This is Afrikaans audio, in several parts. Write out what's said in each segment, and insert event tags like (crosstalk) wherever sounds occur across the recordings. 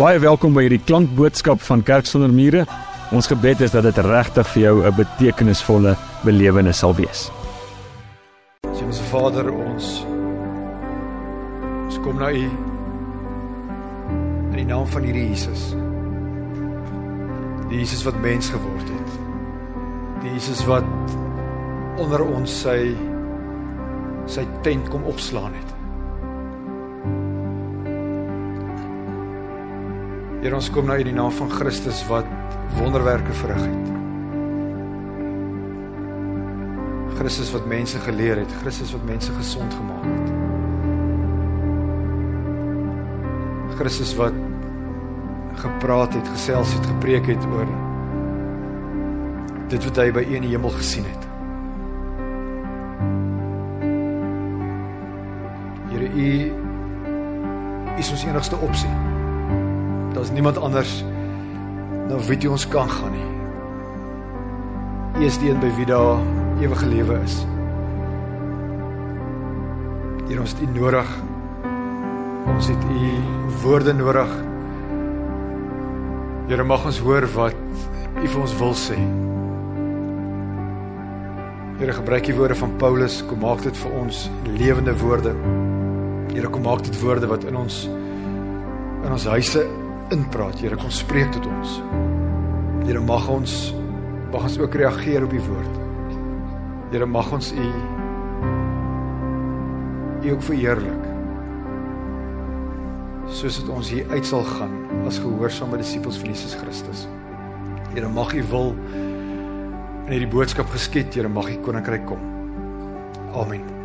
Baie welkom by hierdie klankboodskap van Kerk sonder mure. Ons gebed is dat dit regtig vir jou 'n betekenisvolle belewenis sal wees. Hemelse Vader, ons ons kom na U in die naam van hierdie Jesus. Die Jesus wat mens geword het. Die Jesus wat onder ons sy sy tent kom opslaan het. Here ons kom na U in die naam van Christus wat wonderwerke verrig het. Christus wat mense geleer het, Christus wat mense gesond gemaak het. Christus wat gepraat het, gesels het, gepreek het oor dit wat hy by die hemel gesien het. Here U is ons enigste opsie. Daar's niemand anders na wie ons kan gaan nie. U is die een by wie daar ewige lewe is. Hier ons het U nodig. Ons het U woorde nodig. Here mag ons hoor wat U vir ons wil sê. Here gebruik die woorde van Paulus, kom maak dit vir ons lewende woorde. Here kom maak dit woorde wat in ons in ons huise inpraat. Here kom spreek tot ons. Here mag ons mag ons ook reageer op die woord. Here mag ons u u ook verheerlik. Soos dit ons hier uit sal gaan as gehoorsame disippels van Jesus Christus. Here mag u wil in hierdie boodskap geskied, Here mag u koninkryk kom. Amen.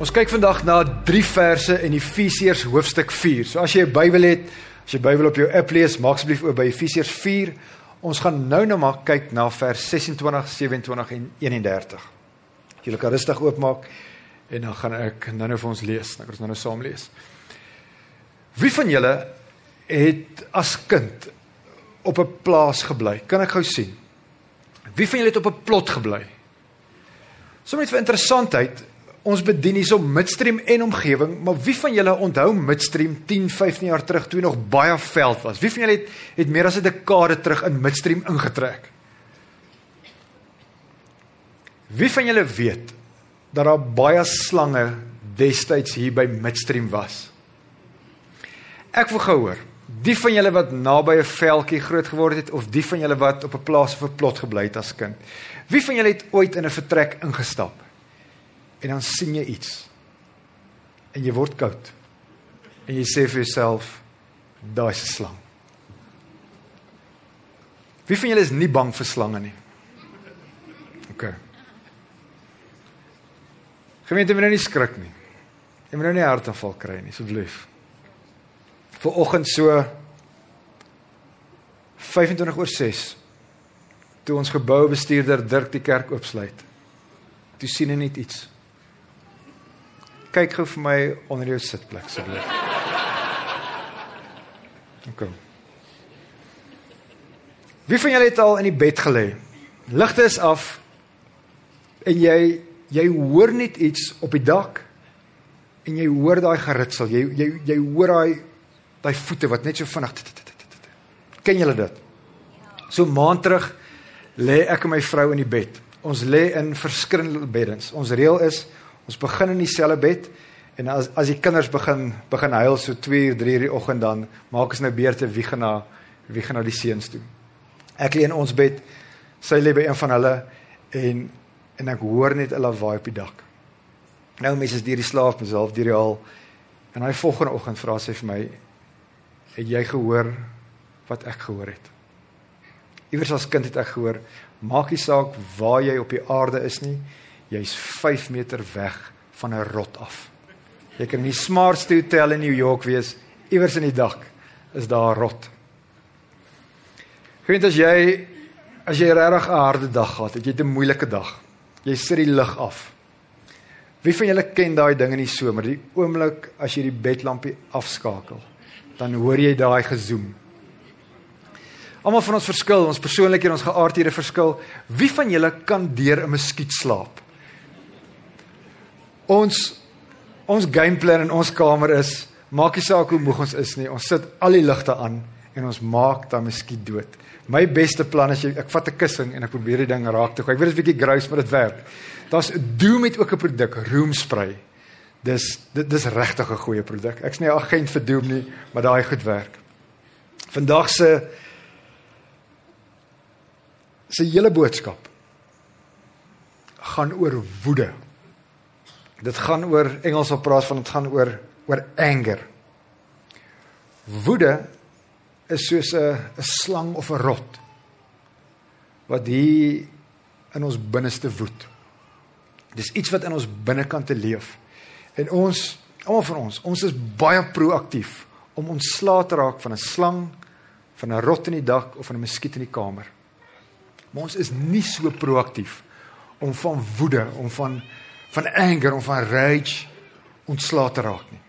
Ons kyk vandag na drie verse in Efesiërs hoofstuk 4. So as jy 'n Bybel het, as jy Bybel op jou app lees, maak asseblief oop by Efesiërs 4. Ons gaan nou nou maar kyk na vers 26, 27 en 31. Jy kan rustig oopmaak en dan gaan ek nou nou vir ons lees. Dan kan ons nou nou saam lees. Wie van julle het as kind op 'n plaas gebly? Kan ek gou sien? Wie van julle het op 'n plot gebly? Sommige vir interessantheid, ons bedien hierso midstream en omgewing, maar wie van julle onthou midstream 10, 15 jaar terug toe nog baie veld was? Wie van julle het het meer as 'n dekade terug in midstream ingetrek? Wie van julle weet dat daar baie slange destyds hier by midstream was? Ek wil gou hoor. Die van julle wat naby 'n veldjie groot geword het of die van julle wat op 'n plaas of 'n plot gebly het as kind. Wie van julle het ooit in 'n vertrek ingestap? En dan sien jy iets. En jy word koud. En jy sê vir jouself, daar's 'n slang. Wie van julle is nie bang vir slange nie? OK. Gemeente, moet nou nie skrik nie. Jy moet nou nie hartaanval kry nie, asseblief. Vir oggend so 25 oor 6 toe ons geboubestuurder Dirk die kerk oopsluit. Toe sien hy net iets. Kyk gou vir my onder jou sitplek asseblief. OK. Wie van julle het al in die bed gelê? Ligte is af en jy jy hoor net iets op die dak en jy hoor daai geritsel. Jy jy jy hoor daai daai voete wat net so vinnig Ken julle dit? So maand terug lê ek en my vrou in die bed. Ons lê in verskillende beddens. Ons reël is ons begin in dieselfde bed en as as die kinders begin begin huil so 2 uur 3 uur die oggend dan maak ons nou beurte wie gaan na wie gaan na die seuns toe. Ek lê in ons bed. Sy lê by een van hulle en en ek hoor net 'n lawaai op die dak. Nou mense is deur die slaap, myself deur die al. En hy volgende oggend vra sy vir my het jy gehoor wat ek gehoor het? Iewers as kind het ek gehoor, maak nie saak waar jy op die aarde is nie, jy's 5 meter weg van 'n rot af. Jy kan in die smartste hotel in New York wees, iewers in die dak is daar 'n rot. Vriend, as jy as jy regtig 'n harde dag gehad het, jy het 'n moeilike dag. Jy sit die lig af. Wie van julle ken daai ding in die somer, die oomblik as jy die bedlampie afskakel, dan hoor jy daai gezoem. Almal van ons verskil, ons persoonlikhede, ons geaardhede verskil. Wie van julle kan deur 'n muskiet slaap? Ons ons gameplan in ons kamer is Maak nie saak hoe moeg ons is nie. Ons sit al die ligte aan en ons maak dan miskien dood. My beste plan is jy ek vat 'n kussing en ek probeer die ding raak toe. Ek weet dit is bietjie grous maar dit werk. Daar's Doom het ook 'n produk, Room Spray. Dis dit dis regtig 'n goeie produk. Ek's nie 'n agent vir Doom nie, maar daai goed werk. Vandag se se hele boodskap gaan oor woede. Dit gaan oor Engels op praat van dit gaan oor oor anger. Woede is soos 'n 'n slang of 'n rot wat hier in ons binneste woed. Dis iets wat in ons binnekant te leef. En ons, almal van ons, ons is baie proaktief om ontslae te raak van 'n slang, van 'n rot in die dak of van 'n muskiet in die kamer. Maar ons is nie so proaktief om van woede, om van van anger, om van rage ontslae te raak nie.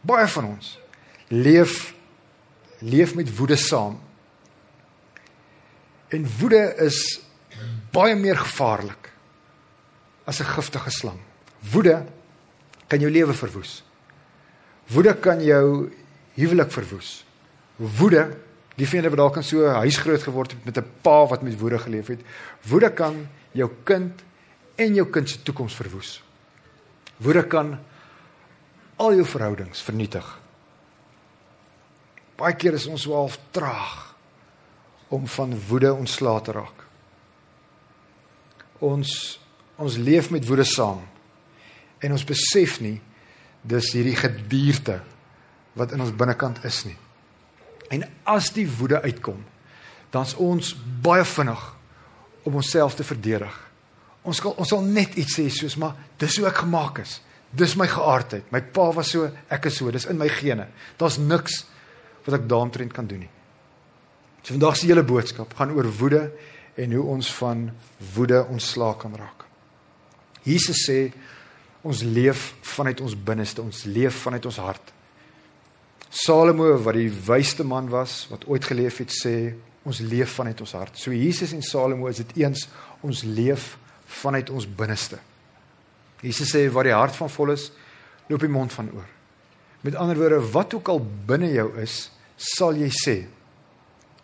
Baie van ons leef leef met woede saam. En woede is baie meer gevaarlik as 'n giftige slang. Woede kan jou lewe verwoes. Woede kan jou huwelik verwoes. Woede, die vriende wat dalk in so 'n huis groot geword het met 'n pa wat met woede geleef het, woede kan jou kind en jou kind se toekoms verwoes. Woede kan al jou verhoudings vernietig. Baie keer is ons wel traag om van woede ontslae te raak. Ons ons leef met woede saam en ons besef nie dis hierdie gedierte wat in ons binnekant is nie. En as die woede uitkom, dan's ons baie vinnig om onsself te verdedig. Ons sal ons sal net iets sê soos maar dis hoe ek gemaak is. Dis my geaardheid. My pa was so, ek is so. Dis in my gene. Daar's niks wat ek daaromtrent kan doen nie. So vandag se hele boodskap gaan oor woede en hoe ons van woede ontslae kan raak. Jesus sê ons leef vanuit ons binneste, ons leef vanuit ons hart. Salomo wat die wysste man was wat ooit geleef het sê ons leef vanuit ons hart. So Jesus en Salomo is dit eens ons leef vanuit ons binneste. Jesus sê waar die hart van vol is, loop die mond van oor. Met ander woorde, wat ook al binne jou is, sal jy sê.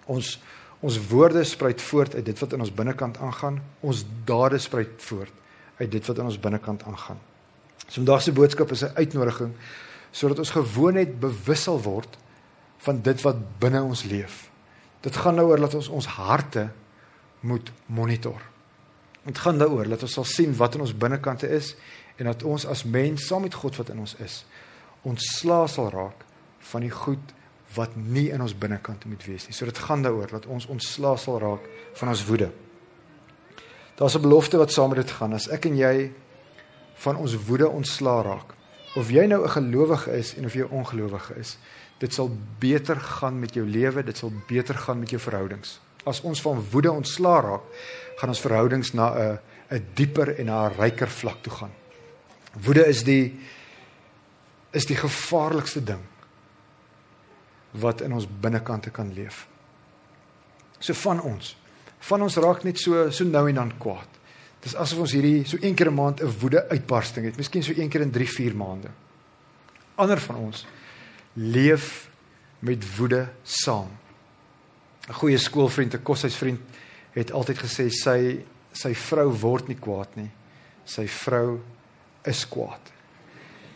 Ons ons woorde spruit voort uit dit wat in ons binnekant aangaan. Ons dade spruit voort uit dit wat in ons binnekant aangaan. So vandag se boodskap is 'n uitnodiging sodat ons gewoonheid bewus sal word van dit wat binne ons leef. Dit gaan nou oor dat ons ons harte moet monitor. Dit gaan daaroor dat ons sal sien wat in ons binnekante is en dat ons as mens saam met God wat in ons is, ontslaa sal raak van die goed wat nie in ons binnekant moet wees nie. So dit gaan daaroor dat ons ontslaa sal raak van ons woede. Daar's 'n belofte wat saam met dit gaan. As ek en jy van ons woede ontslaa raak, of jy nou 'n gelowige is en of jy 'n ongelowige is, dit sal beter gaan met jou lewe, dit sal beter gaan met jou verhoudings. As ons van woede ontslaa raak, gaan ons verhoudings na 'n 'n dieper en na 'n ryker vlak toe gaan. Woede is die is die gevaarlikste ding wat in ons binnekante kan leef. So van ons, van ons raak net so so nou en dan kwaad. Dis asof ons hierdie so een keer 'n maand 'n woede uitbarsting het, miskien so een keer in 3, 4 maande. Ander van ons leef met woede saam. 'n Goeie skoolvriend, 'n koshuisvriend het altyd gesê sy sy vrou word nie kwaad nie. Sy vrou is kwaad.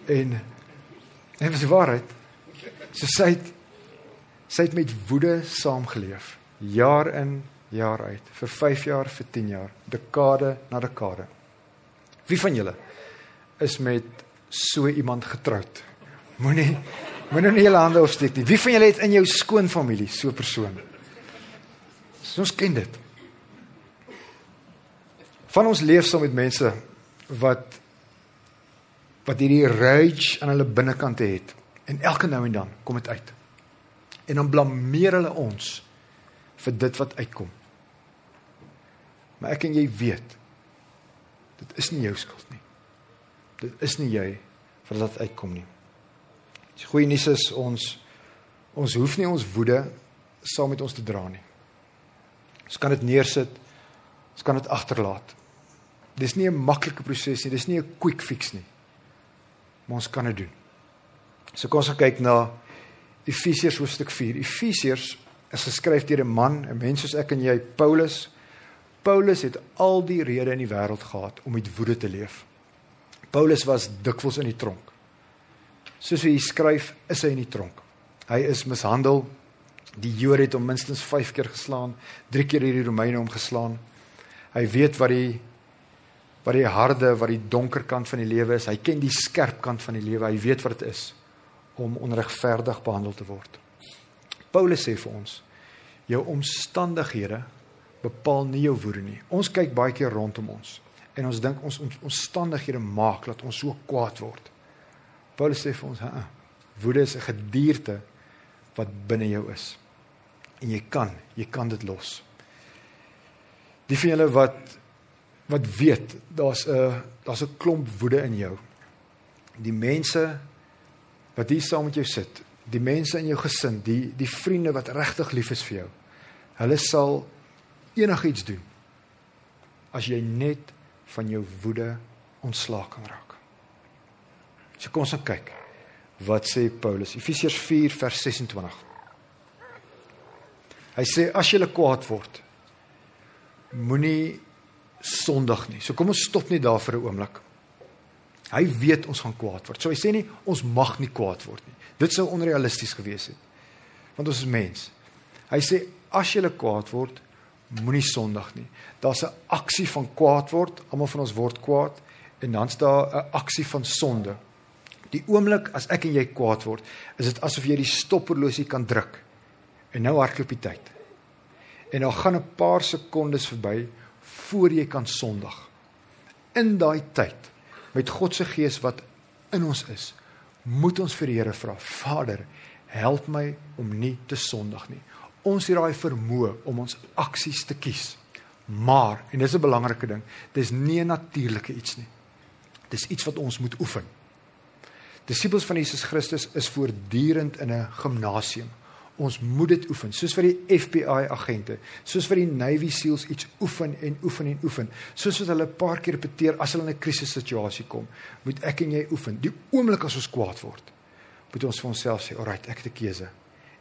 En en dit is waarheid. So sy het sy het met woede saamgeleef, jaar in, jaar uit, vir 5 jaar, vir 10 jaar, dekade na dekade. Wie van julle is met so iemand getroud? Moenie moenie nie julle hande opsteek nie. Wie van julle het in jou skoonfamilie so 'n persoon? So ons ken dit. Van ons leef saam met mense wat wat hierdie rage aan hulle binnekante het en elke nou en dan kom dit uit. En dan blameer hulle ons vir dit wat uitkom. Maar ek en jy weet dit is nie jou skuld nie. Dit is nie jy vir wat uitkom nie. Die goeie nuus is ons ons hoef nie ons woede saam met ons te dra nie. Ons kan dit neersit. Ons kan dit agterlaat. Dis nie 'n maklike proses nie, dis nie 'n quick fix nie. Maar ons kan dit doen. So kom ons gaan kyk na Efesiërs hoofstuk 4. Efesiërs is geskryf deur 'n man, 'n mens soos ek en jy, Paulus. Paulus het al die redes in die wêreld gehad om met woede te leef. Paulus was dikwels in die tronk. Soos hy skryf, is hy in die tronk. Hy is mishandel. Die Jode het hom minstens 5 keer geslaan, 3 keer hierdie Romeine hom geslaan. Hy weet wat die wat die harde, wat die donker kant van die lewe is. Hy ken die skerp kant van die lewe. Hy weet wat dit is om onregverdig behandel te word. Paulus sê vir ons: jou omstandighede bepaal nie jou woede nie. Ons kyk baie keer rondom ons en ons dink ons omstandighede maak dat ons so kwaad word. Paulus sê vir ons: "Ha, woede is 'n gedierte wat binne jou is. En jy kan, jy kan dit los." Die van julle wat wat weet, daar's 'n daar's 'n klomp woede in jou. Die mense wat hier saam met jou sit, die mense in jou gesin, die die vriende wat regtig lief is vir jou. Hulle sal enigiets doen as jy net van jou woede ontslae kan raak. So kom ons kyk. Wat sê Paulus? Efesiërs 4 vers 26. Hy sê as jy kwaad word, moenie sondig nie. So kom ons stop net daar vir 'n oomblik. Hy weet ons gaan kwaad word. So hy sê nie ons mag nie kwaad word nie. Dit sou onrealisties gewees het. Want ons is mens. Hy sê as jy kwaad word, moenie sondig nie. Daar's 'n aksie van kwaad word. Almal van ons word kwaad en dan's daar 'n aksie van sonde. Die oomblik as ek en jy kwaad word, is dit asof jy die stopperlosie kan druk. En nou hardloop die tyd. En dan gaan 'n paar sekondes verby voor jy kan sondig. In daai tyd met God se gees wat in ons is, moet ons vir die Here vra, Vader, help my om nie te sondig nie. Ons het daai vermoë om ons aksies te kies. Maar, en dis 'n belangrike ding, dis nie 'n natuurlike iets nie. Dis iets wat ons moet oefen. Disippels van Jesus Christus is voortdurend in 'n gimnasium ons moet dit oefen soos vir die FBI agente soos vir die Navy Seals iets oefen en oefen en oefen soos wat hulle 'n paar keer repeteer as hulle in 'n krisissituasie kom moet ek en jy oefen. Die oomblik as ons kwaad word moet ons vir onsself sê alright ek het 'n keuse.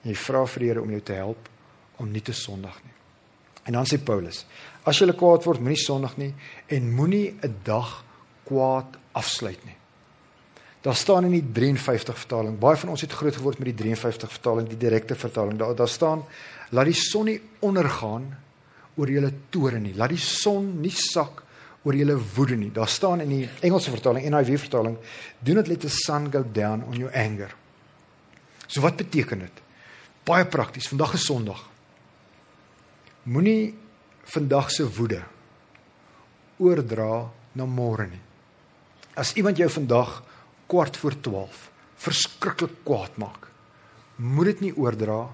En jy vra vir die Here om jou te help om nie te sondig nie. En dan sê Paulus as jy kwaad word moenie sondig nie en moenie 'n dag kwaad afsluit nie Daar staan in die 53 vertaling. Baie van ons het groot geword met die 53 vertaling, die direkte vertaling. Daar daar staan laat die son nie ondergaan oor julle toore nie. Laat die son nie sak oor julle woede nie. Daar staan in die Engelse vertaling, NIV vertaling, do not let the sun go down on your anger. So wat beteken dit? Baie prakties. Vandag is Sondag. Moenie vandag se woede oordra na môre nie. As iemand jou vandag kwart voor 12 verskriklik kwaad maak, moet dit nie oordra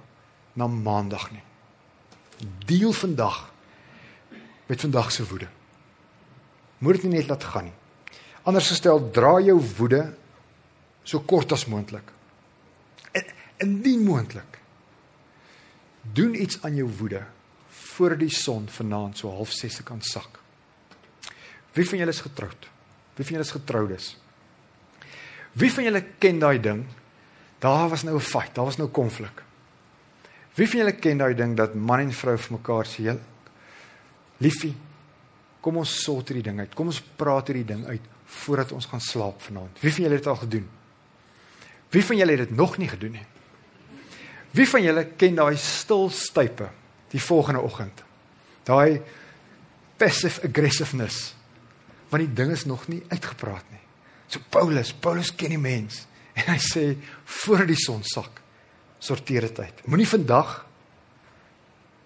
na maandag nie. Deel vandag met vandag se woede. Moet dit nie net laat gaan nie. Anders gestel, dra jou woede so kort as moontlik. Indien moontlik, doen iets aan jou woede voor die son vanaand so half 6 kan sak. Wie van julle is getroud? Wie van julle is getroudes? Wie van julle ken daai ding? Daar was nou 'n fight, daar was nou konflik. Wie van julle ken daai ding dat man en vrou vir mekaar sê, "Liefie, kom ons sort hierdie ding uit. Kom ons praat hierdie ding uit voordat ons gaan slaap vanaand." Wie van julle het dit al gedoen? Wie van julle het dit nog nie gedoen nie? Wie van julle ken daai stil stype die volgende oggend? Daai passive aggressiveness. Want die ding is nog nie uitgepraat nie. So Paulus, Paulus ken die mens (laughs) en hy sê voor die son sak, sorteer dit uit. Moenie vandag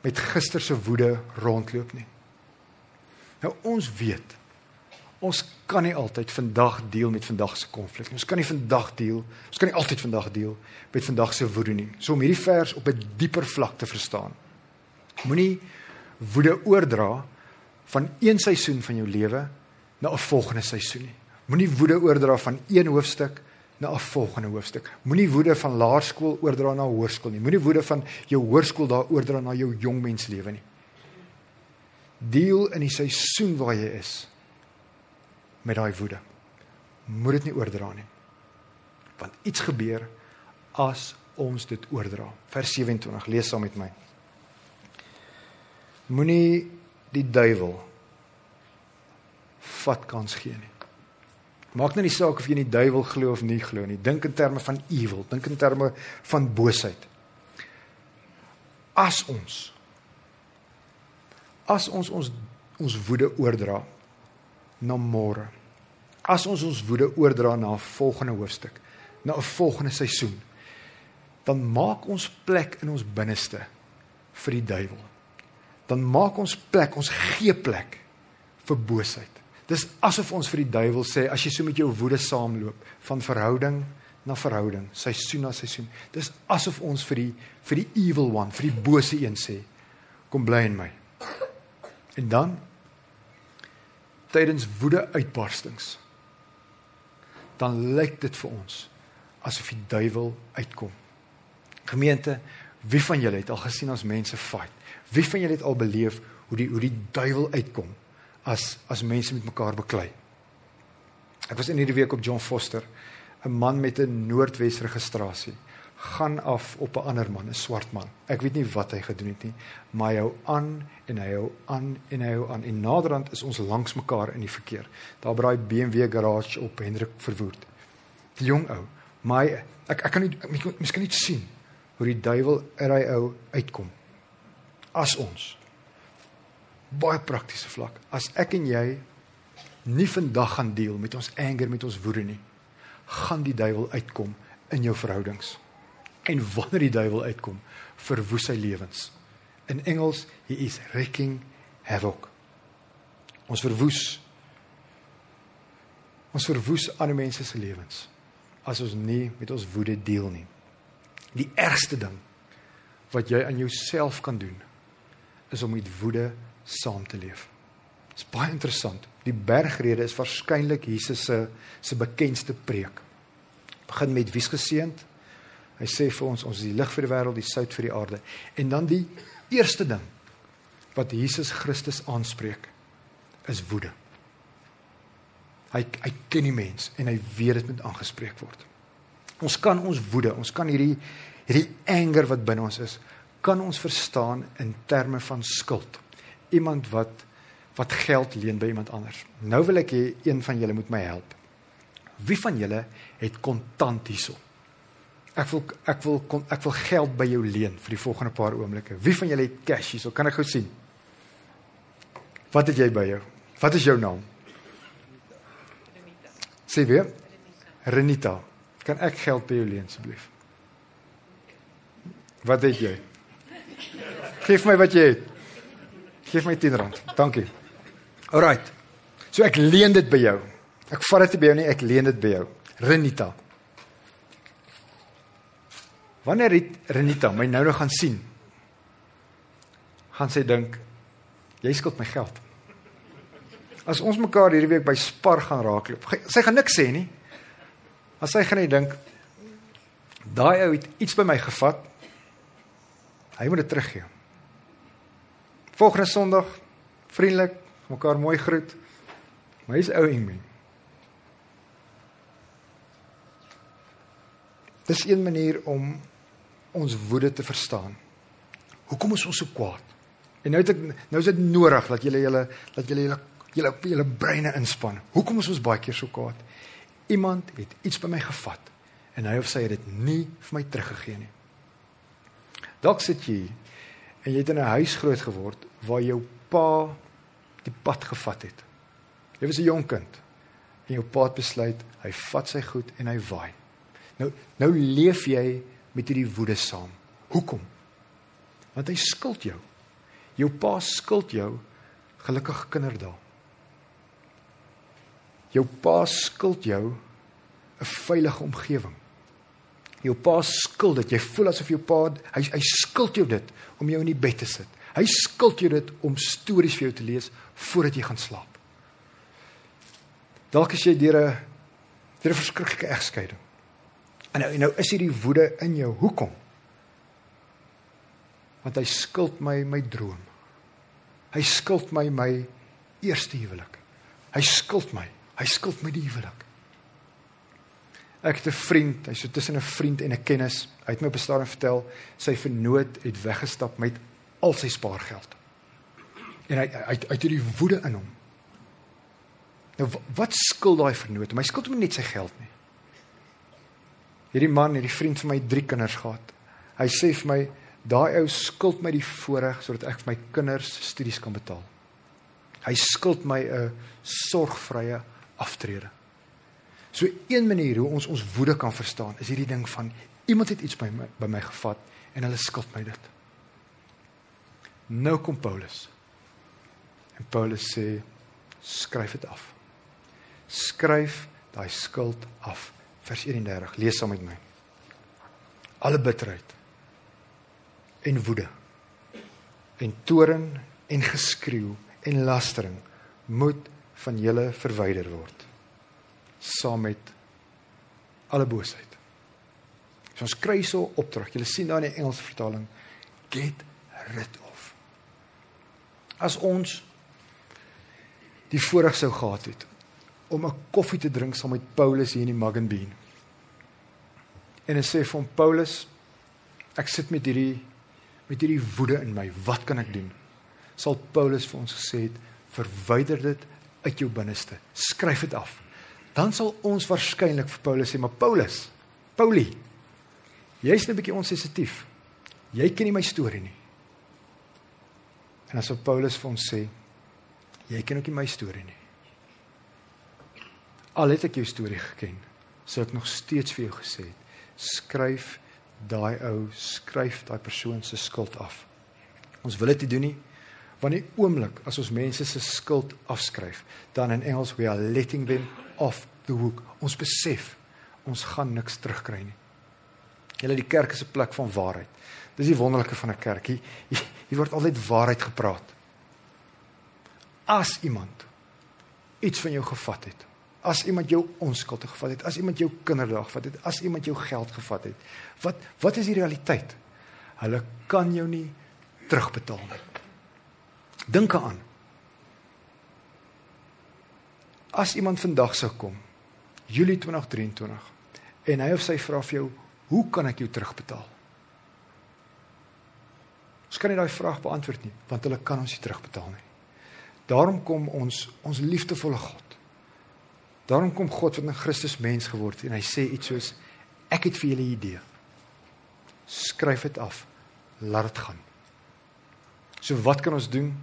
met gister se woede rondloop nie. Nou ons weet ons kan nie altyd vandag deel met vandag se konflik nie. Ons kan nie vandag deel, ons kan nie altyd vandag deel met vandag se woede nie. So om hierdie vers op 'n dieper vlak te verstaan. Moenie woede oordra van een seisoen van jou lewe na 'n volgende seisoen nie. Moenie woede oordra van een hoofstuk na 'n volgende hoofstuk. Moenie woede van laerskool oordra na hoërskool nie. Moenie woede van jou hoërskool daar oordra na jou jongmenslewe nie. Deel in die seisoen waar jy is met daai woede. Moet dit nie oordra nie. Want iets gebeur as ons dit oordra. Vers 27, lees saam met my. Moenie die duiwel vat kans gee nie. Maak nou nie saak of jy in die duiwel glo of nie glo nie. Dink in terme van evil, dink in terme van boosheid. As ons as ons ons ons woede oordra na môre. As ons ons woede oordra na 'n volgende hoofstuk, na 'n volgende seisoen, dan maak ons plek in ons binneste vir die duiwel. Dan maak ons plek, ons gee plek vir boosheid. Dis asof ons vir die duiwel sê as jy so met jou woede saamloop van verhouding na verhouding, seisoen na seisoen. Dis asof ons vir die vir die evil one, vir die bose een sê, kom bly in my. En dan tydens woede uitbarstings dan lyk dit vir ons asof die duiwel uitkom. Gemeente, wie van julle het al gesien ons mense fight? Wie van julle het al beleef hoe die hoe die duiwel uitkom? As as mense met mekaar beklei. Ek was in hierdie week op John Foster, 'n man met 'n Noordwes registrasie, gaan af op 'n ander man, 'n swart man. Ek weet nie wat hy gedoen het nie, maar hy hou aan en hy hou aan en hy hou aan en naderhand is ons langs mekaar in die verkeer. Daar braai BMW garage op Hendrik Verwoerd. Die jong ou, maar hy, ek ek kan nie miskien net sien hoe die duiwel uit hy ou uitkom. As ons baie praktiese vlak. As ek en jy nie vandag gaan deel met ons anger, met ons woede nie, gaan die duiwel uitkom in jou verhoudings. En wanneer die duiwel uitkom, verwoes hy lewens. In Engels, he is wreaking havoc. Ons verwoes ons verwoes ander mense se lewens as ons nie met ons woede deel nie. Die ergste ding wat jy aan jouself kan doen is om met woede saam te leef. Dit is baie interessant. Die bergrede is waarskynlik Jesus se se bekendste preek. Begin met wie's geseënd? Hy sê vir ons ons is die lig vir die wêreld, die sout vir die aarde. En dan die eerste ding wat Jesus Christus aanspreek is woede. Hy hy ken die mens en hy weet dit moet aangespreek word. Ons kan ons woede, ons kan hierdie hierdie anger wat binne ons is, kan ons verstaan in terme van skuld iemand wat wat geld leen by iemand anders. Nou wil ek hê een van julle moet my help. Wie van julle het kontant hierso? Ek wil ek wil kon, ek wil geld by jou leen vir die volgende paar oomblikke. Wie van julle het cash hierso? Kan ek gou sien? Wat het jy by jou? Wat is jou naam? Renita. Sê weer. Renita. Kan ek geld by jou leen asseblief? Wat het jy? Geef my wat jy het. Geef my 10 rand. Dankie. Alrite. So ek leen dit by jou. Ek vat dit by jou nie, ek leen dit by jou. Renita. Wanneer het Renita my nou nog gaan sien? Gaan sy dink jy skuld my geld. As ons mekaar hierdie week by Spar gaan raakloop, sy gaan niks sê nie. As sy gaan net dink daai ou het iets by my gevat. Hy moet dit teruggee. Volgende Sondag vriendelik mekaar mooi groet. Maar hy's ou en my. Dis een manier om ons woede te verstaan. Hoekom is ons so kwaad? En nou het ek nou is dit nodig dat julle julle dat julle julle julle julle breine inspann. Hoekom is ons baie keer so kwaad? Iemand het iets by my gevat en hy of sy het dit nie vir my teruggegee nie. Dalk sit jy en jy het in 'n huis groot geword waar jou pa die pad gevat het. Jy was 'n jonk kind en jou pa het besluit hy vat sy goed en hy waai. Nou nou leef jy met hierdie woede saam. Hoekom? Want hy skuld jou. Jou pa skuld jou gelukkige kinderdae. Jou pa skuld jou 'n veilige omgewing jou pa skuld dit. Jy voel asof jou pa hy hy skuld jou dit om jou in die bed te sit. Hy skuld jou dit om stories vir jou te lees voordat jy gaan slaap. Dalk as jy deur 'n deur 'n verskriklike egskeiding. En nou nou is hierdie woede in jou. Hoekom? Want hy skuld my my droom. Hy skuld my my eerste huwelik. Hy skuld my. Hy skuld my die huwelik. Ek het 'n vriend, hy's so tussen 'n vriend en 'n kennis. Hy het my op 'n stadium vertel sy vernoot het weggestap met al sy spaargeld. En hy hy hy het hierdie woede in hom. Nou wat skuld daai vernoot? My skuld hom net sy geld nie. Hierdie man, hierdie vriend van my drie kinders gehad. Hy sê vir my daai ou skuld my die voorreg sodat ek vir my kinders studies kan betaal. Hy skuld my 'n sorgvrye aftrede. So een manier hoe ons ons woede kan verstaan is hierdie ding van iemand het iets by my by my gevat en hulle skuld my dit. Nou kom Paulus. En Paulus sê skryf dit af. Skryf daai skuld af. Vers 31. Lees saam met my. Alle bitterheid en woede en toorn en geskreeu en lastering moet van julle verwyder word saam met alle boosheid. So ons kry so opdrag. Jy sien daar in die Engelse vertaling get rid of. As ons die voorreg sou gehad het om 'n koffie te drink saam met Paulus hier in die Mug and Bean. En hy sê vir hom Paulus, ek sit met hierdie met hierdie woede in my. Wat kan ek doen? Sal Paulus vir ons gesê het, verwyder dit uit jou binneste. Skryf dit af dan sal ons waarskynlik vir Paulus sê, maar Paulus, Paulie, jy's net 'n bietjie onsensitief. Jy ken nie my storie nie. En as op Paulus vir ons sê, jy ken ook nie my storie nie. Al het ek jou storie geken, sou ek nog steeds vir jou gesê het, skryf daai ou, skryf daai persoon se skuld af. Ons wil dit nie doen nie want die oomblik as ons mense se skuld afskryf, dan in Engels we are letting them off the hook. Ons besef ons gaan niks terugkry nie. Julle die kerk is 'n plek van waarheid. Dis die wonderlike van 'n kerk. Hier, hier word altyd waarheid gepraat. As iemand iets van jou gevat het, as iemand jou onskuld gevat het, as iemand jou kinderdag gevat het, as iemand jou geld gevat het, wat wat is die realiteit? Hulle kan jou nie terugbetaal nie. Dink aan As iemand vandag sou kom, Julie 2023, en hy of sy vra vir jou, "Hoe kan ek jou terugbetaal?" Ons kan nie daai vraag beantwoord nie, want hulle kan ons nie terugbetaal nie. Daarom kom ons ons liefdevolle God. Daarom kom God wat in Christus mens geword het en hy sê iets soos ek het vir julle 'n idee. Skryf dit af. Laat dit gaan. So wat kan ons doen?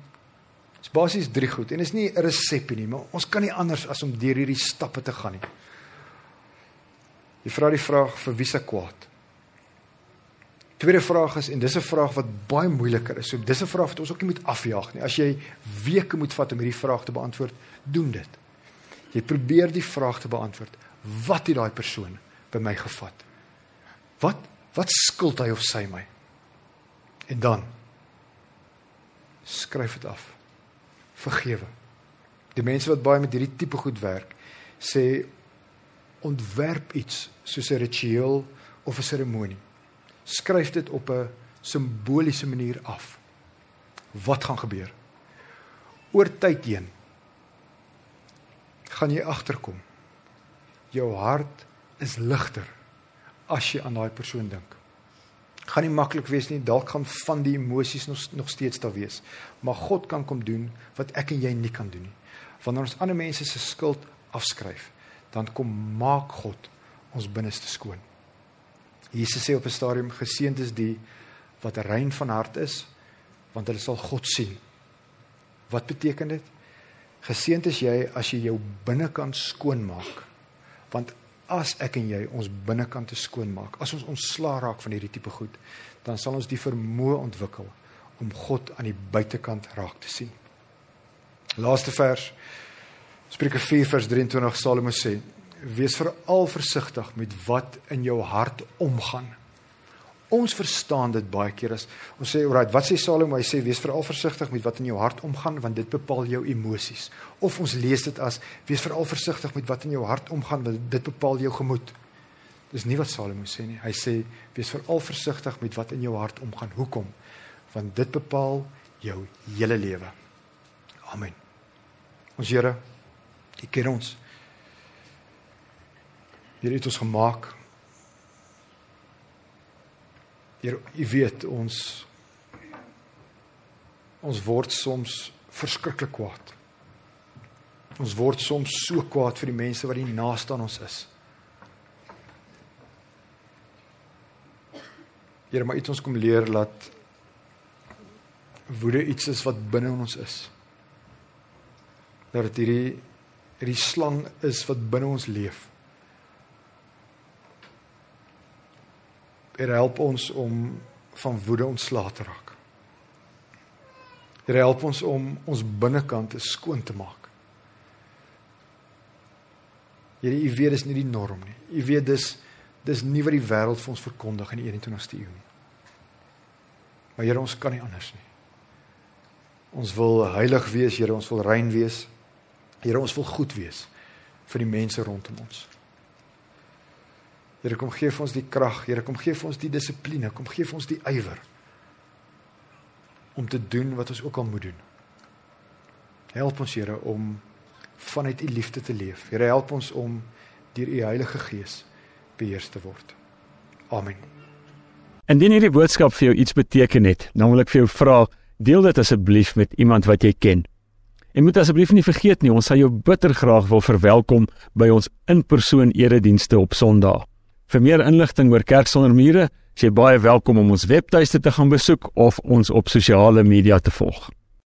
Dis basies drie goed en is nie 'n resepie nie, maar ons kan nie anders as om deur hierdie stappe te gaan nie. Jy vra die vraag vir wie se kwaad. Tweede vraag is en dis 'n vraag wat baie moeiliker is. So dis 'n vraag wat ons ook nie moet afjaag nie. As jy weke moet vat om hierdie vraag te beantwoord, doen dit. Jy probeer die vraag te beantwoord. Wat het daai persoon by my gevat? Wat wat skuld hy of sy my? En dan skryf dit af vergewe. Die mense wat baie met hierdie tipe goed werk, sê ontwerp iets soos 'n ritueel of 'n seremonie. Skryf dit op 'n simboliese manier af. Wat gaan gebeur? Oor tyd heen gaan jy agterkom. Jou hart is ligter as jy aan daai persoon dink gaan nie maklik wees nie. Dalk gaan van die emosies nog nog steeds daar wees. Maar God kan kom doen wat ek en jy nie kan doen nie. Wanneer ons ander mense se skuld afskryf, dan kom maak God ons binneste skoon. Jesus sê op 'n stadium geseënd is die wat rein van hart is, want hulle sal God sien. Wat beteken dit? Geseënd is jy as jy jou binnekant skoon maak. Want as ek en jy ons binnekant skoon maak, as ons ontslaa raak van hierdie tipe goed, dan sal ons die vermoë ontwikkel om God aan die buitekant raak te sien. Laaste vers Spreuke 4 vers 23 Salomo sê: Wees veral versigtig met wat in jou hart omgaan Ons verstaan dit baie keer as ons sê, "Alright, wat sê Salomo? Hy sê wees veral versigtig met wat in jou hart omgaan want dit bepaal jou emosies." Of ons lees dit as wees veral versigtig met wat in jou hart omgaan want dit bepaal jou gemoed. Dis nie wat Salomo sê nie. Hy sê wees veral versigtig met wat in jou hart omgaan. Hoekom? Want dit bepaal jou hele lewe. Amen. Ons Here, U ken ons. Here het ons gemaak. Here, u weet ons ons word soms verskriklik kwaad. Ons word soms so kwaad vir die mense wat die naaste aan ons is. Here, maar iets ons kom leer dat woede iets is wat binne in ons is. Dat dit hierdie hierdie slang is wat binne ons leef. Dit help ons om van woede ontslae te raak. Dit help ons om ons binnekant skoon te maak. Here, u weet dis nie die norm nie. U weet dis dis nie wat die wêreld vir ons verkondig in die 21ste eeu nie. Maar Here, ons kan nie anders nie. Ons wil heilig wees, Here, ons wil rein wees. Here, ons wil goed wees vir die mense rondom ons. Here, kom gee vir ons die krag, Here, kom gee vir ons die dissipline, kom gee vir ons die ywer om te doen wat ons ook al moet doen. Help ons, Here, om vanuit u liefde te leef. Here, help ons om deur u Heilige Gees beheers te word. Amen. Indien hierdie boodskap vir jou iets beteken het, dan wil ek vir jou vra, deel dit asseblief met iemand wat jy ken. En moet asseblief nie vergeet nie, ons sal jou bitter graag wil verwelkom by ons in-persoon eredienste op Sondag. Vir meer inligting oor Kerk sonder mure, is jy baie welkom om ons webtuiste te gaan besoek of ons op sosiale media te volg.